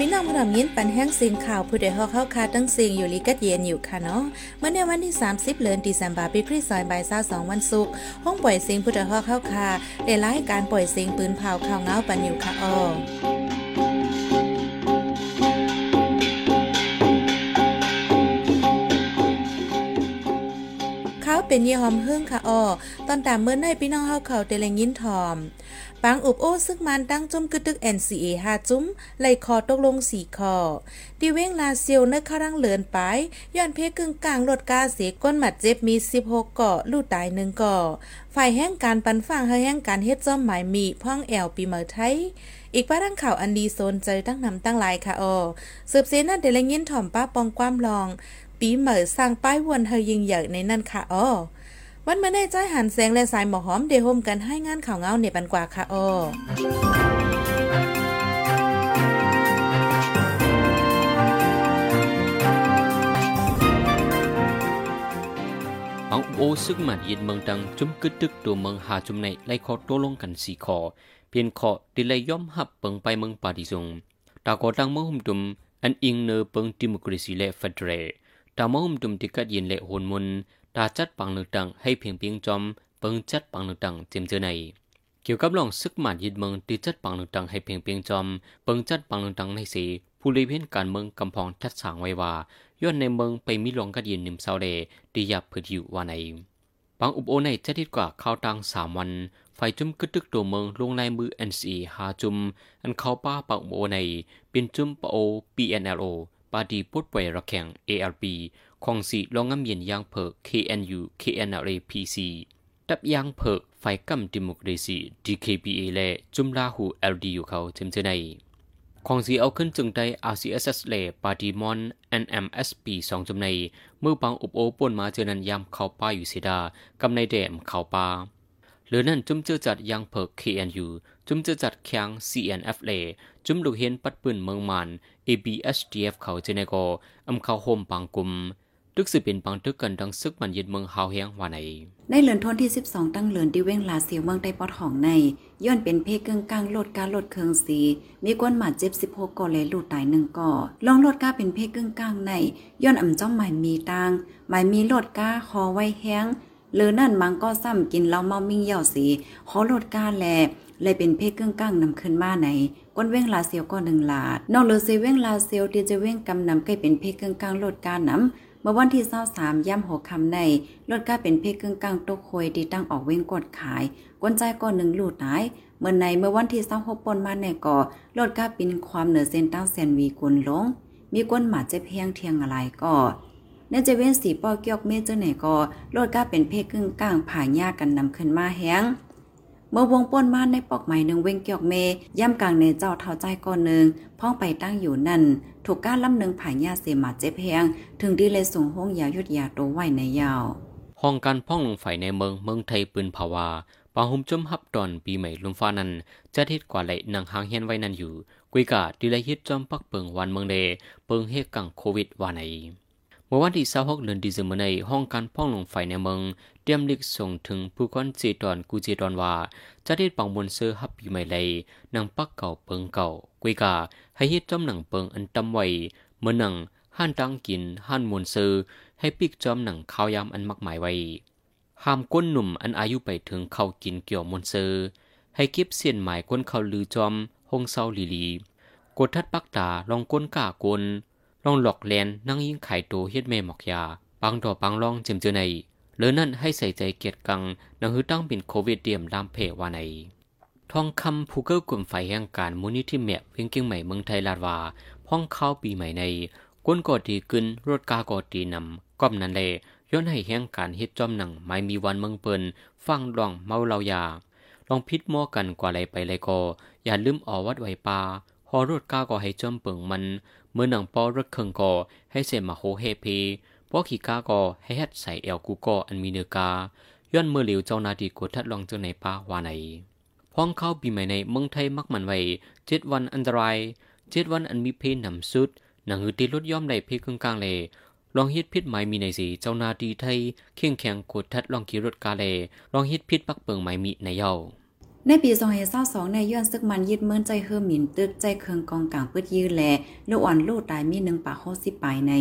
พี่น้องผู้นำยินปันแห้งเสียงข่าวผู้ใดฮอกเข้าคาตั้งเสียงอยู่ลิกัดเย็นอยู่ค่ะเนาะเมื่อในวันที่ 30เดือนธันวาคมปีคริสต์ศักราช22วันศุกร์ห้องปล่อยเสียงผู้ใดฮอกเข้าคาได้รายการปล่อยเสียงปืนเผาข่าวเงาปันอยู่ค่ะอ๋อ เป็นเยี่หอมเฮืองค่ะอ้อตอนตามเมื่อในพี่น้องเฮาเขาเตแลงยินทอมปังอุบโอ้ซึกมันตั้งจุ้มกึดตึก NCA 5จุ้มไหลคอตกลง4คอดีเว้งลาเซียวเนึกเข้ารังเหลือนไปย้อนเพกึ่งกลางรถกาเสียก้นหมัดเจ็บมี 16เกาะลู่ตาย1เกาะฝ่ายแห่งการปันฟังเฮแห่งการเฮ็ดจ้อมหมายมีพ่องแอวปีเมือไทยอีกป้าดังข่าวอันดีโซนใจตั้งนำตั้งลายค่ะออสืบเสนั่นเดลงยินถ่อมป้าปองความลอง ปีเหมอสร้างป้ายวนเธอยิงใหญ่ในนั่นค่ะอ๋อวันเมื่อได้ใจหันแสงและสายหมอหอมเดโฮมกันให้งานข่าวเงาในปันกว่าค่ะโอ๋ออังโอซึกมันยินเมืองดังจุมกึดตึกตัวเมืองหาจุมในไล่คอตัวลงกันสี่คอเพียนคอดิเลยย่อมหับเปิงไปเมืองปาดิสงตากอดังเมืองหุมดุมอันอิงเนอเปิงดิมกรีซีและเฟเดเร ดาวมอมดุมติกัดยินเละหนมุนตาจัดปังหนึ่งตังให้เพียงเพียงจอมเปิงจัดปังหนึ่งตังเจมเจอในเกี่ยวกับลองซึกหมัดยิดเมืองตีจัดปังหนึ่งตังให้เพียงเพียงจอมเปิงจัดปังหนึ่งตังในสีผู้ริเพี้นการเมืองกำพองทัดสางไว้ว่าย้อนในเมืองไปมิลองกัดยินนิมเซาเดตียับเพื่ออยู่ว่าในปังอุบโอในจะทิดกว่าข้าวตังสามวัน ไฟจุ่มกึดตึกตัวเมืองลงในมือเอ็นซีหาจุ่มอันเขาป้าปังอุบโอในเป็นจุ่มปะโอปีเอ็นเอลโอะแข่ง ALP ของสีลองงำเย็นยางเพิก KNU KNLA PC ดับยางเพิกไฟกำดิโมคราซี DKPA และจุมลาหู LDU เขาเจมเจในของสีเอาขึ้นจึงได้ RCSS และปาดีมอน NMSP สองจุมในเมื่อปังอุบโอป่นมาเจอนันยามเข้าป้าอยู่เสดากำในแดมเข้าป้าหรือนั่นจุมเจอจัดยางเพิก KNU จุมเจอจัดแข้ง CNF เลจุมลูกเห็นปัดปืนเมืองมัน ABSDF เขาเจเนโกอำเขาโฮมปังกุม ตึกสิเป็นปังตึกกันดังซึกมันยึดเมืองฮาวเฮียงว่าในในเหลือนทนที่ 12 ตั้งเหลือนดิเว้งลาเสียวเมืองใต้ปอดของในย้อนเป็นเพกึ่งกลางโลดการโลดเคืองสี มีก้นหมาเจ็บ 16ก่อเลยลูดตายหนึ่งก่อลองโลดก้าเป็นเพกึ่งกลางในย้อนอ่ำจ้อมหมายมีตางหมายมีโลดก้าคอไว้แห้งหรือนั่นมังก็ซ้ำกินเหล้าเมามิ่งเหย่าสีขอโลดก้าแลเลยเป็นเพกึ่งกลางนำขึ้นมาใน ก้นเว้งลาเซียวก็หนึ่งลาดนอกเหลือเซเว้งลาเซียวที่จะเว้งกำนำใกล้เป็นเพกึ่งกลางโลดก้านำเมื่อวันที่23ย่ำหัวคำในรถก้าเป็นเพศกึ่งกลางตกโคยที่ตั้งออกเว้งกดขายกวนใจก่อนหนึ่งลูดหายเมื่อในเมื่อวันที่26ปนมาในก่อรถก้าปินความเหนือเส้นตั้งแสนวีกุลลง มีก้นหมาเจ็บเพียงเทียงอะไรก่อเนจะเว้นสีปอเกียกเมเจอไหนก่อรถก้าเป็นเพศกึ่งกลางผ่ายากันนำขึ้นมาแห้ง เมื่อวงป้นมาในปอกใหม่หนึ่งเว้งเกียกเมย่ำกลางในเจ้าเท้าใจก่อนหนึ่งพ้องไปตั้งอยู่นั่น ถูกก้านลำหนึ่งผ่ายาเสมาเจ็บแพงถึงดีเลยส่งห้องยายุดยาโตไว้ในยาวห้องการพ่องลงไฟในเมืองเมืองไทยปืนภาวาปาหุมจมฮับตอนปีใหม่ลุมฟ้านั้นจะทิดกว่าไหลนางหางเฮียนไว้นั่นอยู่กุยกาดีเลยฮิตจอมปักเปิงวันเมืองเดเปิงเฮกังโควิดว่าไหน เมื่อวันที่26เดือนธันวาคมในห้องการพ่องลงไฟในเมืองเตรียมลิกส่งถึงผู้คนเจตอนกูเจตอนว่า จะทิดปังบนเสื้อฮับปีใหม่เลยนางปักเก่าเปิงเก่ากุยกาให้ฮิตจอมหนังเปิงอันตำไว้เมื่อหนังห้านตังกินห้านมวนซื้อให้ปิกจอมหนังข้าวยำอันมากมายไว้ห้ามก้นหนุ่มอันอายุไปถึงเข้ากินเกี่ยวมวนซื้อให้เก็บเสียนหมายก้นเขาลือจอมหงเศร้าลีลีกดทัดปักตาลองก้นกากล ลองหลอกแลนนั่งยิงไข่โตเฮ็ดแม่หมอกยา ปังดอปังลองเจมเจอในหรือนั่นให้ใส่ใจเกียรติกังนังหือตั้งเป็นโควิดเดียมลามเพวาในทองคำผู้เกิดกลุ่มไฟแห่งการมูลนิธิแมบเพียงเก่งใหม่เมืองไทยลาดวาพ้องเข้าปีใหม่ในก้นกอดีขึ้นรถกากอดีนำก้อมนันเลยย้อนให้แห่งการเฮ็ดจอมหนังไม่มีวันเมืองเปินฟังดองเมาเหลายา ลองพิษมัวกันกว่าไรไปไรก็อย่าลืมออวัดไวปาหอรถกาก็ให้จอมเปิงมัน เมื่อหนังปอรถเคิงก็ให้เสมาโฮเฮเพพวกขี่กาก็ให้ฮัดใส่เอลกูก็อันมีเนกา ย้อนเมื่อเหลียวเจ้านาดีกดทัดลองเจ้าในป้าวาในพ้องเข้าปีใหม่ในเมืองไทยมักมันไว้เจ็ดวันอันตรายเจ็ดวันอันมีเพนำสุดหนังหือตีรถย่อมได้เพกกลางๆเลยลองฮิตพิษหมายมีในสีเจ้านาดีไทยเข่งแข็งกดทัดลองขี่รถกาเลลองฮิตพิษปักเปิงหมายมีในเย้า ในปี2022ในย้อนซึกมันยึดเมือใจเฮอหมินตึกใจเคืองกองกลางปืดยื้อแลลูกอ่อนลูกตายมีหนึ่งปาก60ปายใน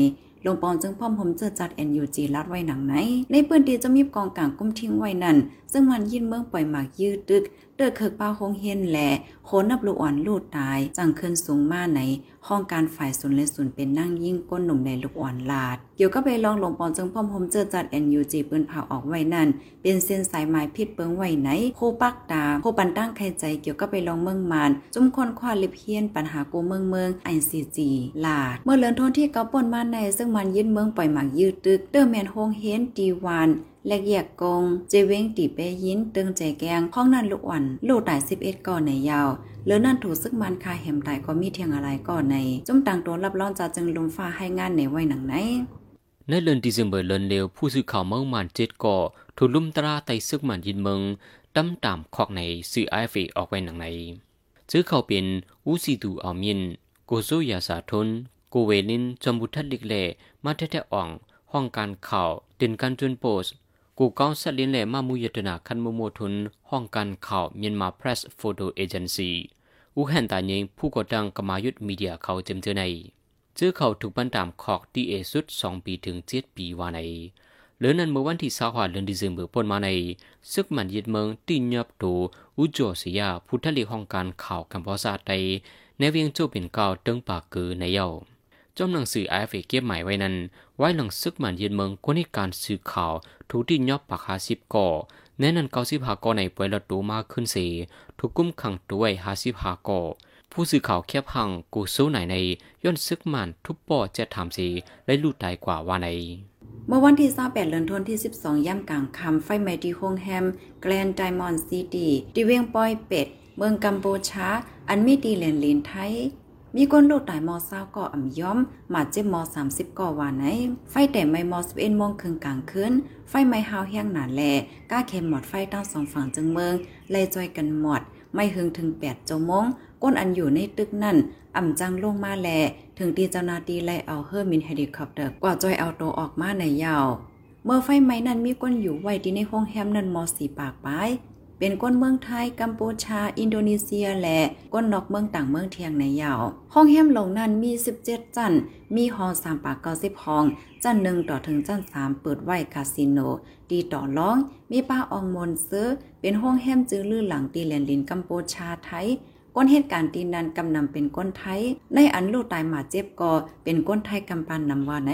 ลงปอนจึงพ่อมผมเจอจัดแอนยูจีรัดไว้หนังไหน ในปืนดีจะมีกองกลางกุ้มทิ้งไว้นั่น ซึ่งมันยินเมืองปล่อยหมากยืดตึกเดือดเคิกป้าคงเฮียนแหล่โคนนับลูกอ่อนลูดตายจังขึ้นสูงมาไหน ห้องการฝ่ายศูนย์และศูนย์เป็นนั่งยิ่งก้นหนุ่มในลูกอ่อนลาด เกี่ยวก็ไปลองหลงปอนจึงพ่อมผมเจอจัด NUG ปืนเผาออกไว้นั่น เป็นเส้นสายไม้พิษเปิงไว้ไหน โคปักตาโคปันตั้งใครใจเกี่ยวก็ไปลองเมืองมาน จุมคนคว้าลิเพียนปัญหากูเมืองเมืองไอซีจีลาด เมื่อเลือนทนที่เกาป่นมาในซึ่งมันยึดเมืองปล่อยหมากยืดตึกเดอร์แมนโฮงเฮนดีวาน และแยกกงเจเวงตีเปยินตึงใจแกงห้องนั่นลูกอ่อนลูกตาย11ก่อนในยาวเหลือนั่นถูกซึกมันคาแหมตายก็มีเทียงอะไรก่อนใน จุ่มต่างตัวรับร้องจะจึงลุมฟ้าให้งานในไว้หนังไหนในเดือนธันวาคมเดือนเร็วผู้สื่อข่าวเมืองมันเจ็ดก่อถูกลุ่มตราไตซึกมันยินเมืองตั้มตามคอกในสื่อไอเฟออกไว้หนังในซื้อเขาเป็นอูซีตูอามินโกโซยาสาทนโกเวลินจอมบุทัดลิกเล่มาแท้ๆอ่องห้องการข่าวเด่นการจุนโปส กูก้องสัตเลียนแหล่มามุยตนาคันโมโมทุนห้องการข่าวเมียนมาเพรสโฟโตเอเจนซีอูแห่นตาเยงผู้ก่อตั้งกมายุทธมีเดียเขาเจมเจอในเจอเขาถูกบันตามขอกดีเอสุดสองปีถึงเจ็ดปีวาในเหลือนั้นเมื่อวันที่สาวเดือนดิเซมเบอร์ปนมาในซึกมันยึดเมืองตีนยับตูอุจโจสียพุทธลีห้องการข่าวกัมพูชาไตในเวียงโจเป็นเก่าตึงปากคือในเย้าจอมหนังสือไอเฟเก็บหมายไว้นั้น ไว้หลังซึกมันยืนเมืองกวนให้การสื่อข่าวถูกที่ยอบปากหาสิบก่อแน่นันเกาสิบหาก่อในปวยละตัวมากขึ้นเสีถูกกุ้มขังตัวไว้หาสิบหาก่อผู้สื่อข่าวแคบหังกูสู้ไหนในย่นซึกมันทุบปอจะถามสีและลูดตายกว่าว่าในเมื่อวันที่28เดือนธันวาคมที่ 12 ย่ำกลางค่ำไฟไหม้ที่โฮงแฮม แกรนไดมอนด์ซิตี้ที่เวียงปอยเป็ด เมืองกัมพูชา อันมีดีเลนลินไทย มีคนลูกตายมอเศร้าก่ออ่ำย้อมมาเจ็บมอ30ก่อว่าไหน ไฟแต่ไม่มอ11โมงครึ่งกลางคืนไฟไม่ฮาวแห้งหนาแลก้าเข็มหมดไฟตั้งสองฝั่งจึงเมืองเลยจอยกันหมด ไม่หึงถึง8ชั่วโมงก้นอันอยู่ในตึกนั่นอ่ำจังลงมาแล ถึงตีเจ้านาตีไลเอาเฮอร์มินเฮลิคอปเตอร์กว่าจอยเอาตัวออกมาในยาวเมื่อไฟไหม้นั้นมีก้นอยู่ไว้ที่ในห้องแฮมนั่นมอสีปากปาย เป็นก้นเมืองไทย กัมพูชา อินโดนีเซีย และก้นนอกเมืองต่างเมืองเทียงในยาว ห้องแฮมลงนั้นมี 17 จันมีหอสามปากเก้าสิบห้อง จันหนึ่งต่อถึงจันสามเปิดไว้คาสิโน ดีต่อร้อง มีป้าอองมนซื้อ เป็นห้องแฮมจื้อลือหลังตีแลนลินกัมพูชาไทยก้นเหตุการณ์ตีนันกำนำเป็นก้นไทย ในอันลูกตายหมาเจ็บก่อเป็นก้นไทยกำปันนำว่าไหน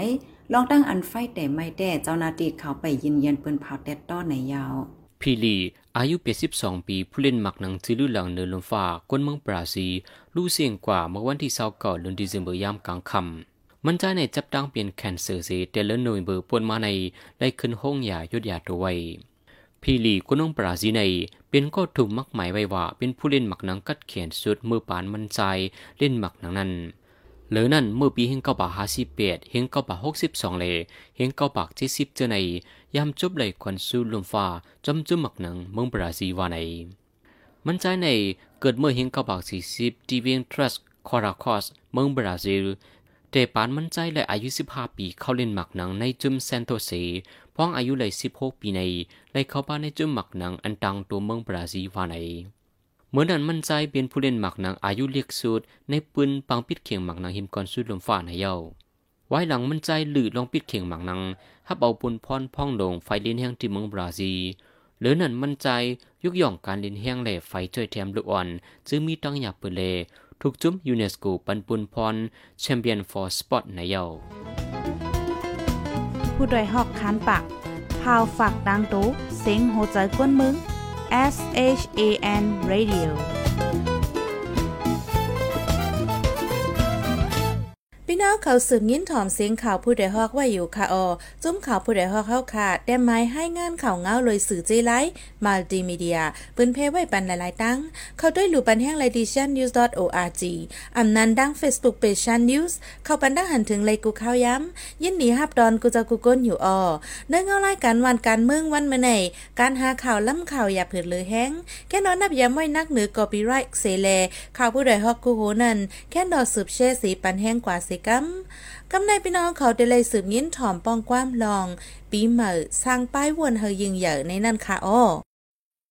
ลองตั้งอันไฟแต่ไม่แด่เจ้านาตีเขาไปยินเย็นเปิ้นเผาแตดต้อในยาว พีลี อายุ 82 ปี ผู้เล่นหมักหนังจื้อลือหลังเนินลมฟ้าก้นเมืองบราซิลลู่เสียงกว่าเมื่อวันที่29เดือนธันวาคมยามกลางค่ำมันใจในจับตังเปลี่ยนแคนเซอร์เซเตเลนโนเบอร์ปนมาในได้ขึ้นห้องยายุดยาตัวไว้พีลีก้นน้องบราซิลในเป็นก็ถูกมักหมายไว้ว่าเป็นผู้เล่นหมักหนังกัดเขียนสุดมือปานมันใจเล่นหมักหนังนั้น หลือนั่นเมื่อปีเฮงเก้าบาห้าสิบแปดเฮงเก้าบาหกสิบสองเลยเฮงเก้าบาเจ็ดสิบเจอในยามจบเลยควันซูลมฟ้าจำจุ่มหมักหนังเมืองบราซิลวาในมันใจในเกิดเมื่อเฮงเก้าบาสี่สิบดีเวียงทรัสคอราคอสเมืองบราซิลแต่ปานมันใจเลยอายุสิบห้าปีเข้าเล่นหมักหนังในจุมเซนโตเซพ้องอายุเลยสิบหกปีในเลยเข้าบ้านในจุมหมักหนังอันตังตัวเมืองบราซิลวาใน เหมือนั้นมันใจเป็นผู้เล่นหมักหนังอายุเล็กสุดในปืนปังปิดเขียงหมักหนังหิมก่อนสุดลมฟ้าในเย้าไว้หลังมันใจหลือลองปิดเขียงหมักหนังฮับเอาปุนพรพ่องลงไฟเล่นแห้งที่เมืองบราซิลหรือนั้นมันใจยกย่องการเล่นแห้งแหล่ไฟจ่อยแถมลูกอ่อนจึงมีตั้งหยาบเปเลถูกจุ้มยูเนสโกปันปุนพรแชมเปียนฟอร์สปอร์ตในเย้าผู้ดยหอกคานปากพาวฝากดังตู้เซ็งโหใจกวนมึง S H A N Radio พี่น้องเขาสืบยินถ่อมเสียงข่าวผู้ใดฮอกว่าอยู่ค่ะออจุ้มข่าวผู้ใดฮอกเข้าค่ะแต่ไม้ให้งานข่าวเงาเลยสื่อเจไลมัลติมีเดียปืนเพไว้ปันหลายๆตั้ง เขาด้วยหลู่ปันแห้งไลดิชันนิวส์ .org อำนันดัง Facebook Page ชันนิวส์เข้าปันดังหันถึงเลยกูข้าวย้ำยินดีฮับดอนกูจะกูก้นอยู่ออเนื่อเอารายการวันการเมืองวันเมื่อไหนการหาข่าวล้ำข่าวอย่าเผิดเลยแห้งแค่นอนนับย้ำไว้นักเหนือกอปีไรเซเลข่าวผู้ใดฮอกกูโหนั่นแค่ดอสืบเช่สีปันแห้งกว่าสิกัมกำในพี่น้องเขาได้เลยสืบยินถ่อมป้องความลอง ปีเหมอสร้างป้ายวนเฮยิงเหยอในนั่นค่ะอ้อ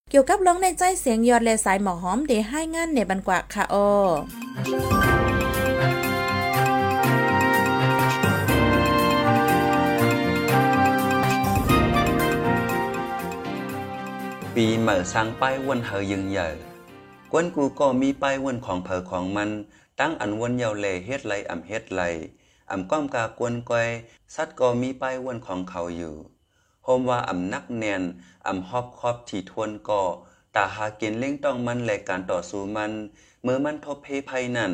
เกี่ยวกับร้องในใจเสียงยอดและสายหมอหอมเดให้งานในบันกว่าค่ะออปีเหม่อสร้างป้ายวนเฮอยึงใหญ่กวนกูก็มีป้ายวนของเผอของมัน ตั้งอันวนเยาวเลเฮ็ดไรอ่ำเฮ็ดไรอ่ำก้อมกากวนก้อยสัตว์ก็มีป้ายวนของเขาอยู่โฮมว่าอ่ำนักแนนอ่ำฮอบคอบที่ทวนก่อตาหากินเล่งต้องมันและการต่อสู้มันเมื่อมันทบเพภัยนั่น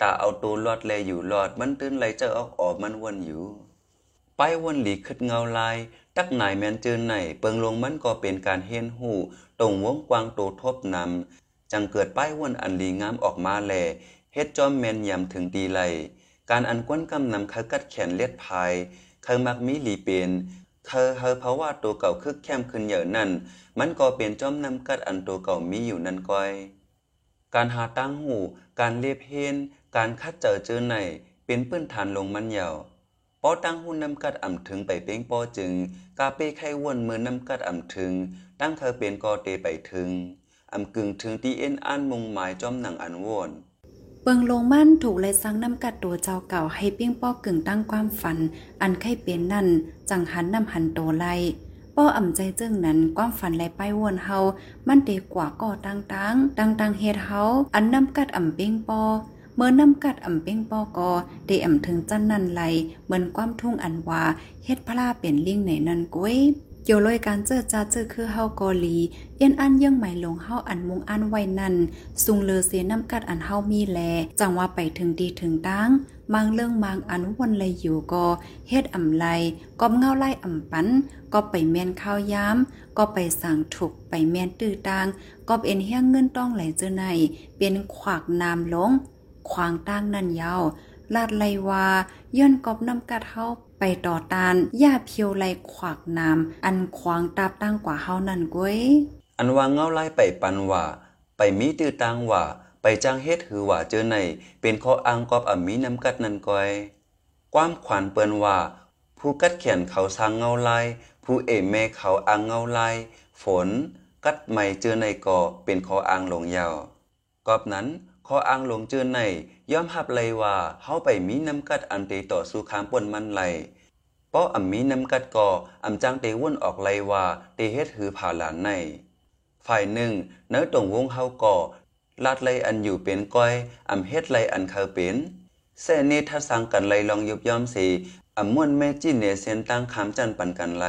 ตาเอาตัวรอดแลอยู่รอดมันตื้นไหลเจอออกออกมันวนอยู่ไปวนหลีขึ้นเงาลาย ตักไหนายแมนเจอไหนเปิงลงมันก็เป็นการเฮียนหูตรงวงกวางโตทบนำจังเกิดป้ายวนอันลีงามออกมาแล เฮ็ดจอมแมนยำถึงดีไหลการอันกวนกำนำเขากัดแขนเลียดพายเขามักมีหลีเป็นเคอเฮอเพราะว่าตัวเก่าคึกแคมขึ้นเยอะนั่น มันก็เป็นจอมนำกัดอันตัวเก่ามีอยู่นั่นก้อย การหาตั้งหู การเลียบเฮนการคัดเจอเจอไหนเป็นปื้นฐานลงมันเยาวปอตั้งหุ้นนำกัดอ่ำถึงไปเป้งปอจึง กาเป้ไข้วนมือนำกัดอ่ำถึง ตั้งเธอเป็นกอเตไปถึงอ่ำกึ่งถึงที่เอ็นอันมุงหมายจอมหนังอันวน เปิงลงมั่นถูกเลยสังน้ำกัดตัวเจ้าเก่าให้เปี้ยงป้อกึ่งตั้งความฝัน อันไข้เป็นนั่น จังหันนำหันโตไลป้ออ่ำใจเจิ้งนั้นความฝันไหลไปวนเฮา มันเดกว่าก่อตังตังตังตังเฮ็ดเฮา อันน้ำกัดอ่ำเป้งปอเมื่อน้ำกัดอ่ำเป้งปอกอเดอ่ำถึงจันนันไหล เหมือนความทุ่งอันว่าเฮ็ดพลาเป็นลิงในนันกุ้ย เกี่ยวลอยการเจอจาเจอคือเฮากอลีเย็นอันยังใหม่ลงเฮาอันมุงอันไว้นั่นสุงเลอเสียน้ำกัดอันเฮามีแล จังว่าไปถึงดีถึงตั้งบางเรื่องบางอันวนเลยอยู่ก็เฮ็ดอ่ำไลกอบเงาไล่อ่ำปันก็ไปแม่นข้าวยามก็ไปสั่งถูกไปแม่นตื้อตางก็เป็นเฮียงเงินต้องไหลเจอในเป็นขวากน้ำลงขวางตั้งนั่นยาวลาดไลวาย้อนกอบน้ำกัดเฮา ไปต่อตานย่าเพียวไลขวากน้ำอันขวางตาบตั้งกว่าเฮานั่นก้วยอันว่าเงาไล่ไปปันว่า ไปมีตื้อตังว่า ไปจ้างเฮ็ดหือว่าเจอใน เป็นข้ออ้างกอบอ่ำมีน้ำกัดนั่นก้อยความขวัญเปิ้นว่า ผู้กัดเขียนเขาสร้างเงาลายผู้เอแม่เขาอ้างเงาลายฝน กัดใหม่เจอในก่อเป็นข้ออ้างหลงยาวกอบนั้น ขออ้างหลงเจอในย่อมหับเลยว่าเฮาไปมีน้ำกัดอันเตต่อสู้คามป่นมันไหลเพราะอ่ำมีน้ำกัดก่ออ่ำจังเตวนออกเลยว่าเตเฮ็ดหือผ่าหลานในฝ่ายหนึ่งเนื้อตรงวงเฮาก่อลาดไลอันอยู่เป็นก้อยอำเฮ็ดไลอันเขาเป็นเสเนถ้าสังกันไลลองยุบย่อมสีอำม่วนแม่จิ้นเนเซนตั้งคำจันปันกันไล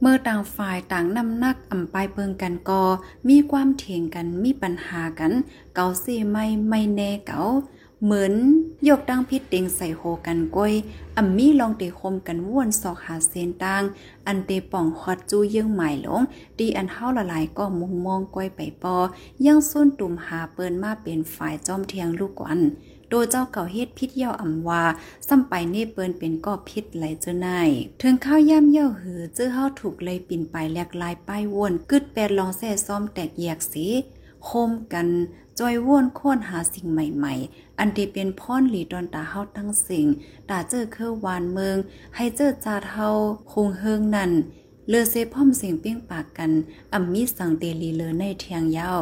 เมื่อต่างฝ่ายต่างนำนักอ่ำปายเปิงกันกอ มีความเถียงกันมีปัญหากัน เกาเสียไม่ไม่แน่เกาเหมือนยกดังพิษเต็งใส่โหกันก้อยอ่ำมีลองเตคมกันว่วนสอกหาเส้นต่าง อันเตป่องฮอดจูเยื่องหมายหลงดีอันเฮาละลายก็มุงมองก้อยไปปอยังส้นตุ่มหาเปินมาเป็นฝ่ายจอมเทียงลูกกวัน โดยเจ้าเก่าเฮ็ดพิษเย่าอ่ำวาซ้ำไปเน่เปิ้นเป็นก็พิษไหลเจ้านายถึงข้าวย่ำเย่าหือเจ้าเฮาถูกเลยปิ่นไปแลกลายป้ายวนกึดแปดลองแซ่ซ้อมแตกแยกสีโคมกันจอยว่วนโค่นหาสิ่งใหม่ๆ อันที่เป็นพ่อนหลีดอนตาเฮาทั้งสิ่งตาเจอคือวานเมือง ให้เจอจาเฮาคงเฮิงนั่นเลือเซพ่อมเสียงเปี้ยงปากกันอ่ำมีสังเตลีเลอในเทียงยาว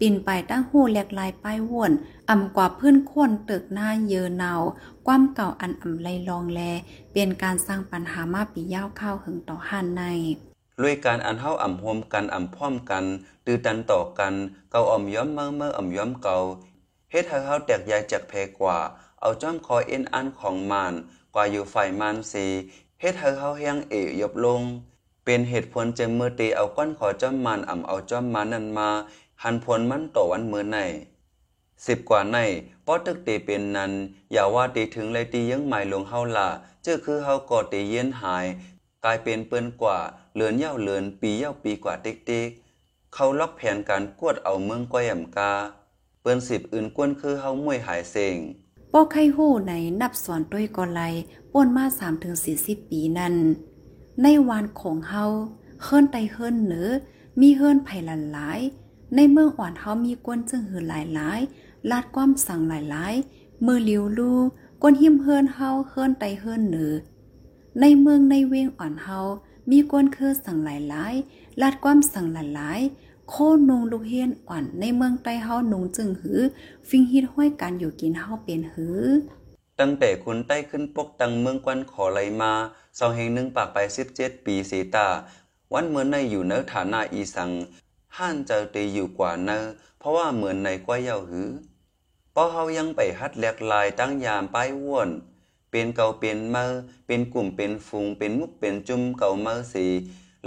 ปินไปตั้งหูแหลกลายป้ายว่วนอ่ำกว่าเพื่อนควนตึกหน้าเยอเนาความเก่าอันอ่ำไลลองแล เป็นการสร้างปัญหามาปีย่าวข้าวหึงต่อห้านในลุยการอันเฮาอ่ำโฮมกันอ่ำพร้อมกัน ตือตันต่อกัน เกาอ่อมย้อมเมื่อเมื่ออ่ำย้อมเกาเฮ็ดให้เฮาแตกยายจากแพกว่า เอาจ้อมคอเอ็นอันของมาน กว่าอยู่ฝ่ายมานสีเฮ็ดให้เฮาเฮียงเอยบลง เป็นเหตุผลจะเมื่อตีเอาก้อนขอจ้อมมานอ่ำเอาจ้อมมานนั้นมา หันผลมันต่อวันเมื่อในสิบกว่าในป้อตึกตีเป็นนั้น อย่าว่าตีถึงเลยตียังหมายลงเฮาละเจ้าคือเฮาก่อตีเย็นหาย กลายเป็นเปิ้นกว่า เหลือนเย่าเหลือนปีเย่าปีกว่าติ๊กๆ เขาล็อกแผนการกวดเอาเมืองก้อยยำกา เปิ้นสิบอื่นกวนคือเฮามวยหายเซงป้อไข่หู้ในนับสอนต้วยกอไลป่วนมา3ถึง40ปีนั้น ในวานของเฮาเฮิรนไตเฮิรนเหนือมีเฮิรนไผ่หลันหลาย ในเมืองอ่อนเฮามีกวนจึงหือหลายหลายลาดความสั่งหลายหลายมือเลียวลูกวนหิมเฮิรนเฮาเฮิรนไตเฮิรนเหนือในเมืองในเวียงอ่อนเฮามีกวนคือสั่งหลายหลายลาดความสั่งหลายหลายโคนุงลูกเฮียนอ่อนในเมืองใต้เฮานุงจึงหือ ฟิงฮิดห้อยการอยู่กินเฮาเป็นหือ ตั้งแต่คุณใต้ขึ้นปกตังเมืองกวนขอไหลมาสองแห่งหนึ่งปากไปสิบเจ็ดปีสีตา วันเมื่อในอยู่เนื้อฐานะอีสัง ห้านเจอตีอยู่กว่าเนอเพราะว่าเหมือนในกว่าเยาหือเพราะเฮายังไปฮัดแหลกลายตั้งยามป้ายว่วนเป็นเก่าเป็นเมอเป็นกลุ่มเป็นฟุงเป็นมุกเป็นจุ่มเก่าเมอสี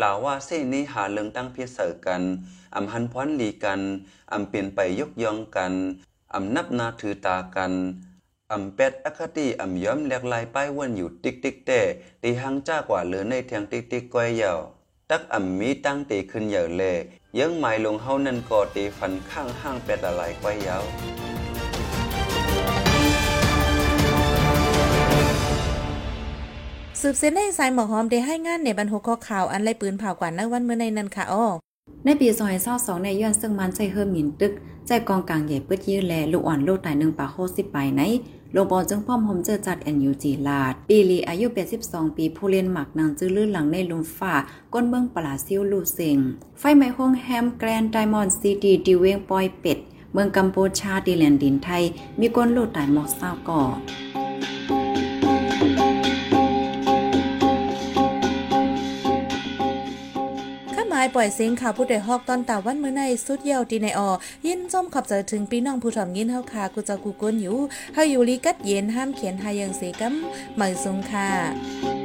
ลาว่าเส้นนี้หาเรื่องตั้งเพียเสอกันอำหันพรลีกันอำเปลี่ยนไปยกย่องกันอำนับนาถือตากันอำเป็ดอคติอำย้อมแหลกลายป้ายว่นอยู่ติ๊กติ๊กแต่ตีหังจ้ากว่าเหลือในเทียงติ๊กติ๊กก้อยเหยาตักอำมีตั้งตีขึ้นเหยาเลย งหมายลงเฮานั่นก็ตีฟันข้างห้างเป็ดอะไรก้อยเหยาสืบเส้นได้สายหมอหอมได้ให้งานในบรรทุกข้อข่าวอันไรปืนเผากว่าในวันเมื่อในนั้นค่ะอ้อในปี2022ในย้อนซึ่งมันใจเฮิมหยินตึก ใจกองกลางใหญ่เปิดยื้อแลลูกอ่อนลูกตายหนึ่งปากโคสิบไปไหน ลงบอลจึงพ่อมหมเจอจัดแอนยูจีลาด ปีลีอายุ 82 ปี ผู้เล่นหมักนางจื้อลื่นหลังในลุมฝ่า ก้นเมืองปลาซิวลูเซิงไฟไหม้ห้องแฮมแกรนไดมอนด์ซีดีดิเวงปอยเป็ด เมืองกัมพูชาดีแลนดินไทย มีก้นลูดตายหมอกเศร้าก่อาหมายปล่อยเสียงข่าวผู้ใดฮอกตอนตาวันเมื่อในสุดเยาวตีในออยินจมขอบใจถึงพี่น้องผู้ถ่อมยินเฮาค่ะกูจะกูกวนอยู่เฮาอยู่ลีกัดเย็นห้ามเขียนหายังเสกัมเหมยซงค่ะ